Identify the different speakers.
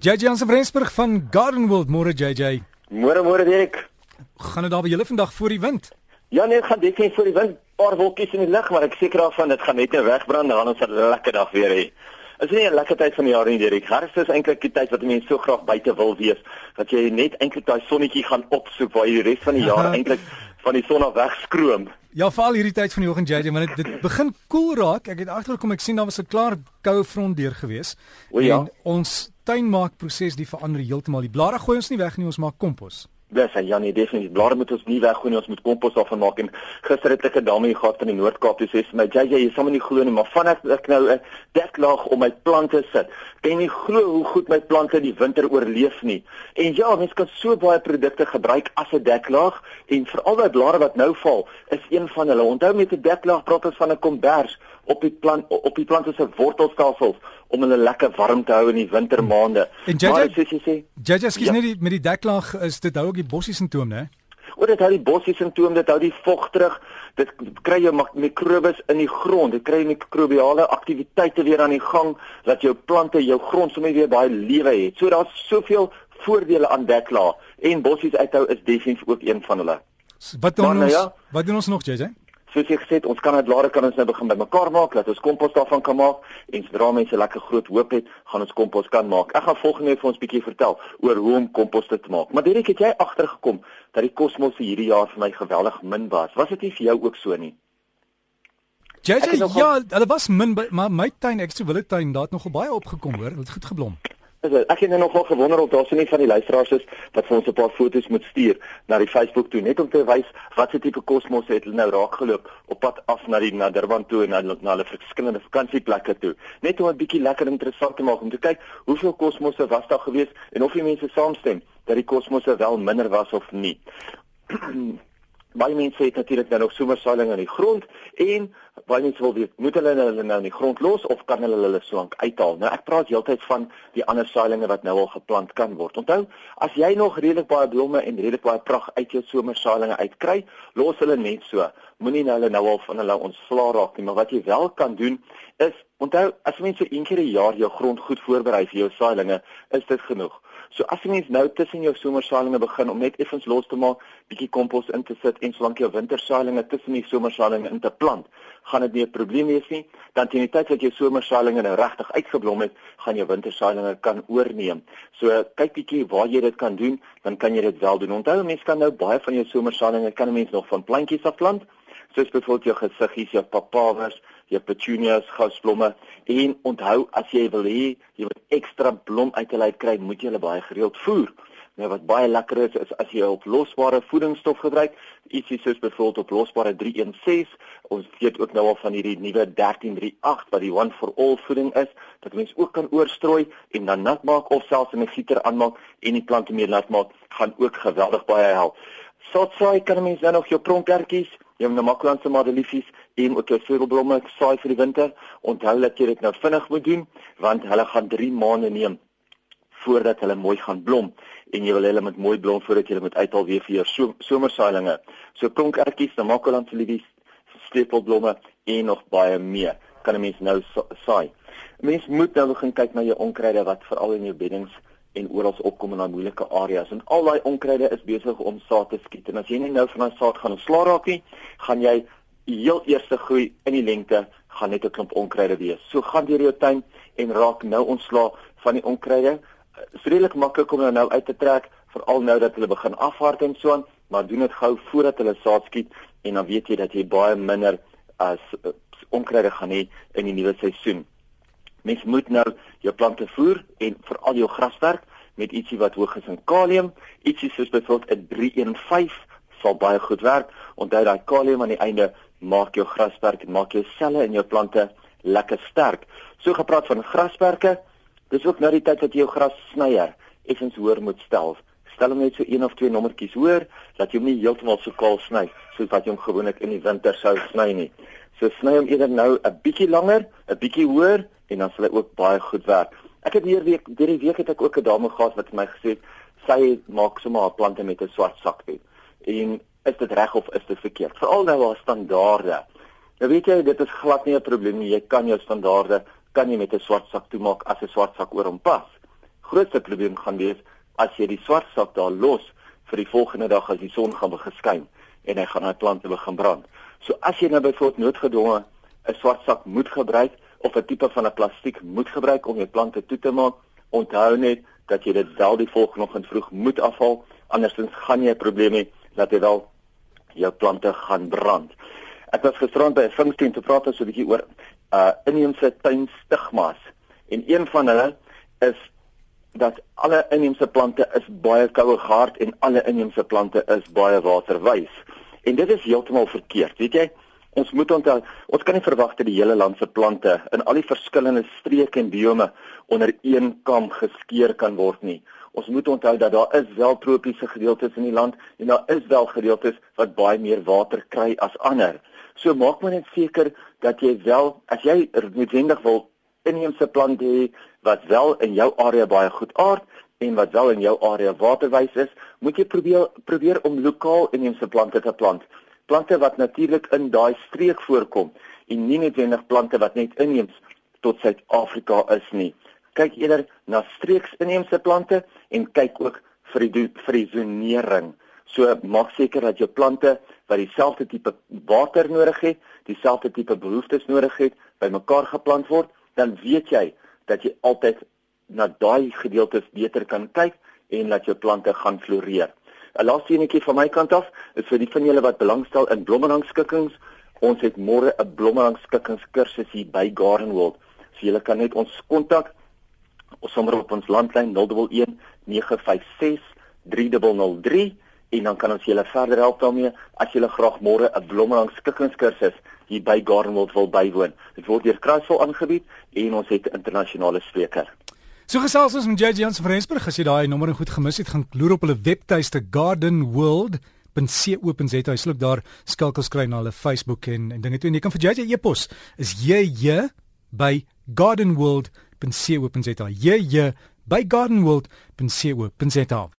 Speaker 1: JJ Jansen Rensburg van Garden World, môre JJ.
Speaker 2: Môre môre Dirk.
Speaker 1: Gaan dit daar by julle vandag voor die wind?
Speaker 2: Ja nee, gaan definitief voor die wind. Paar wolkies in die lug, maar ek seker daarvan dit gaan net wegbrand dan ons 'n lekker dag weer hê. Is nie 'n lekker tyd van die jaar nie Dirk. Herfs is eintlik die tyd wat mense so graag buite wil wees, dat jy net eintlik daai sonnetjie gaan opsoek waar jy die res van die jaar eintlik van die son af wegskroom.
Speaker 1: Ja, veral hierdie tyd van die oggend JJ, want dit, dit begin koel cool raak. Ek het agtergekom ek sien daar was 'n klaar koue front deur gewees.
Speaker 2: O, ja.
Speaker 1: En ons tuinmaakproses die verander heeltemal. Die blare gooi ons nie weg nie, ons maak kompos.
Speaker 2: Dis en Janie definitief blare moet ons nie weggooi nie, ons moet kompos daarvan maak en gister het ek 'n dame gehad van die Noord-Kaap toe sê sy my JJ jy sal my nie glo nie, maar vanaf ek nou 'n deklaag om my plante sit, kan nie glo hoe goed my plante die winter oorleef nie. En ja, mens kan so baie produkte gebruik as 'n deklaag en veral daai blare wat nou val, is een van hulle. Onthou met 'n deklaag praat ons van 'n kombers op die plant op die plante se wortelstelsels om hulle lekker warm te hou in die wintermaande.
Speaker 1: En JJ sê jy sê JJ skies ja. net die, met die deklaag is dit hou ook die bossie simptoom, né?
Speaker 2: Oor dit hou die bossie simptoom, dit hou die vog terug. Dit kry jou mikrobes in die grond. Dit kry mikrobiale aktiwiteite weer aan die gang dat jou plante, jou grond sommer weer baie lewe het. So daar's soveel voordele aan deklaag en bossies uithou is definitief ook een van hulle.
Speaker 1: Wat doen nou ons? Ja, wat doen ons nog, JJ?
Speaker 2: Soos jy gesê het, ons kan dit later kan ons nou begin bymekaar maak, dat ons kompos daarvan kan maak en sodra mense lekker groot hoop het, gaan ons kompos kan maak. Ek gaan volgende week vir ons bietjie vertel oor hoe om kompos te maak. Maar Derek, het jy agtergekom dat die kosmos vir hierdie jaar vir my geweldig min was? Was dit nie vir jou ook so nie?
Speaker 1: JJ, ja, hulle was min, maar my tuin, ek sê wille tuin, daar het nogal baie opgekom hoor, dit het goed geblom.
Speaker 2: Is dit? Ek het nou nogal gewonder of daar so nie van die luisteraars is wat vir ons 'n paar foto's moet stuur na die Facebook toe net om te wys wat se tipe kosmos het hulle nou raakgeloop op pad af na die na Durban toe en na, na hulle verskillende vakansieplekke toe. Net om 'n bietjie lekker interessant te maak om te kyk hoeveel kosmosse was daar gewees en of die mense saamstem dat die kosmosse wel minder was of nie. baie mense het natuurlik nou nog somersaailinge in die grond en baie mense wil weet moet hulle hulle nou in die grond los of kan hulle hulle swank uithaal? Nou ek praat heeltyd van die ander saailinge wat nou al geplant kan word. Onthou as jy nog redelik baie blomme en redelik baie pragt uit jou somersaailinge uitkry los hulle net so. Moenie nou hulle nou al van hulle ontsla raak nie maar wat jy wel kan doen is onthou as mense een keer 'n jaar jou grond goed voorberei vir jou saailinge is dit genoeg So as jy mens nou tussen jou somersaailinge begin om net effens los te maak, bietjie kompos in te sit en solank jou wintersaailinge tussen die somersaailinge in te plant, gaan dit nie 'n probleem wees nie. Dan teen die tyd dat jou somersaailinge nou regtig uitgeblom het, gaan jou wintersaailinge kan oorneem. So kyk bietjie waar jy dit kan doen, dan kan jy dit wel doen. Onthou mense kan nou baie van jou somersaailinge kan mense nog van plantjies af plant soos byvoorbeeld jou gesiggies, jou papawers, jou petunias, gasblomme en onthou as jy wil hê jy wil ekstra blom uit hulle kry, moet jy hulle baie gereeld voer. Nou wat baie lekker is is as jy oplosbare voedingsstof gebruik, ietsie soos byvoorbeeld oplosbare 316. Ons weet ook nou al van hierdie nuwe 1338 wat die one for all voeding is, dat mens ook kan oorstrooi en dan nat maak of selfs in 'n gieter aanmaak en die plante meer nat maak, gaan ook geweldig baie help. Soutsaai kan mens dan nog jou pronkertjies jy moet maklanse madeliefies en ook jou vogelblomme saai vir die winter. Onthou dat jy dit nou vinnig moet doen want hulle gaan 3 maande neem voordat hulle mooi gaan blom en jy wil hulle met mooi blom voordat jy hulle moet uithaal weer vir jou so, somersaailinge. So pronkertjies, maklanse liefies, steepelblomme en nog baie meer kan 'n mens nou saai. 'n Mens moet nou begin kyk na jou onkruide wat veral in jou beddings en oral opkom in daai moeilike areas en al daai onkruide is besig om saad te skiet en as jy nie nou van daai saad gaan ontslaa raak nie, gaan jy heel eerste groei in die lengte gaan net 'n klomp onkruide wees. So gaan deur jou tuin en raak nou ontslaa van die onkruide. Dit is redelik maklik om nou uit te trek, veral nou dat hulle begin afhard en so aan, maar doen dit gou voordat hulle saad skiet en dan weet jy dat jy baie minder as uh, onkruide gaan hê in die nuwe seisoen. Mens moet nou jou plante voer en veral jou graswerk met ietsie wat hoog is in kalium, ietsie soos byvoorbeeld 'n 315 sal baie goed werk. Onthou daai kalium aan die einde maak jou graswerk en maak jou selle in jou plante lekker sterk. So gepraat van graswerke, dis ook nou die tyd dat jy jou gras snyer effens hoër moet stel. Stel hom net so een of twee nommertjies hoër dat jy hom nie heeltemal so kaal sny soos wat jy hom gewoonlik in die winter sou sny nie. So sny hom eerder nou 'n bietjie langer, 'n bietjie hoër en dan sal hy ook baie goed werk. Ek het hier week hierdie week het ek ook 'n dame gehad wat my gesê het sy maak sommer haar plante met 'n swart sak toe. En is dit reg of is dit verkeerd? Veral nou haar standaarde. Nou weet jy dit is glad nie 'n probleem nie. Jy kan jou standaarde kan jy met 'n swart sak toemaak as 'n swart sak oor hom pas. grootste probleem gaan wees as jy die swart sak daar los vir die volgende dag as die son gaan begin skyn en hy gaan daai plante begin brand. So as jy nou byvoorbeeld noodgedwonge 'n swart sak moet gebruik of 'n tipe van 'n plastiek moet gebruik om jou plante toe te maak, onthou net dat jy dit wel die volgende oggend vroeg moet afhaal, andersins gaan jy 'n probleem hê dat dit al jou plante gaan brand. Ek was gisterand by 'n funksie om te praat so 'n bietjie oor uh inheemse tuinstigmas en een van hulle is dat alle inheemse plante is baie koue gehard en alle inheemse plante is baie waterwys. En dit is heeltemal verkeerd, weet jy? Ons moet onthou, ons kan nie verwag dat die hele land se plante in al die verskillende streke en biome onder een kam geskeer kan word nie. Ons moet onthou dat daar is wel tropiese gedeeltes in die land en daar is wel gedeeltes wat baie meer water kry as ander. So maak maar net seker dat jy wel as jy noodwendig wil inheemse plante hê wat wel in jou area baie goed aard en wat wel in jou area waterwys is, moet jy probeer probeer om lokaal inheemse plante te plant plante wat natuurlik in daai streek voorkom en nie noodwendig plante wat net inheems tot Suid-Afrika is nie. Kyk eerder na streeks inheemse plante en kyk ook vir die frisonering. So maak seker dat jou plante wat dieselfde tipe water nodig het, dieselfde tipe behoeftes nodig het, bymekaar geplant word, dan weet jy dat jy altyd na daai gedeeltes beter kan kyk en dat jou plante gaan floreer. 'n Laaste enetjie van my kant af is vir die van julle wat belangstel in blommerangskikkings. Ons het môre 'n blommerangskikkingskursus hier by Garden World. So julle kan net ons kontak ons sommer op ons landlyn 011 956 3003 en dan kan ons julle verder help daarmee as julle graag môre 'n blommerangskikkingskursus hier by Garden World wil bywoon. Dit word deur Kraaival aangebied en ons het 'n internasionale spreker.
Speaker 1: So gesels ons met JJ Jansen van Rensburg as jy daai nommer goed gemis het, gaan loer op hulle webtuiste gardenworld.co.za. Jy sal ook daar skakels kry na hulle Facebook en en dinge toe en jy kan vir JJ e-pos is JJ by gardenworld.co.za. JJ by gardenworld.co.za.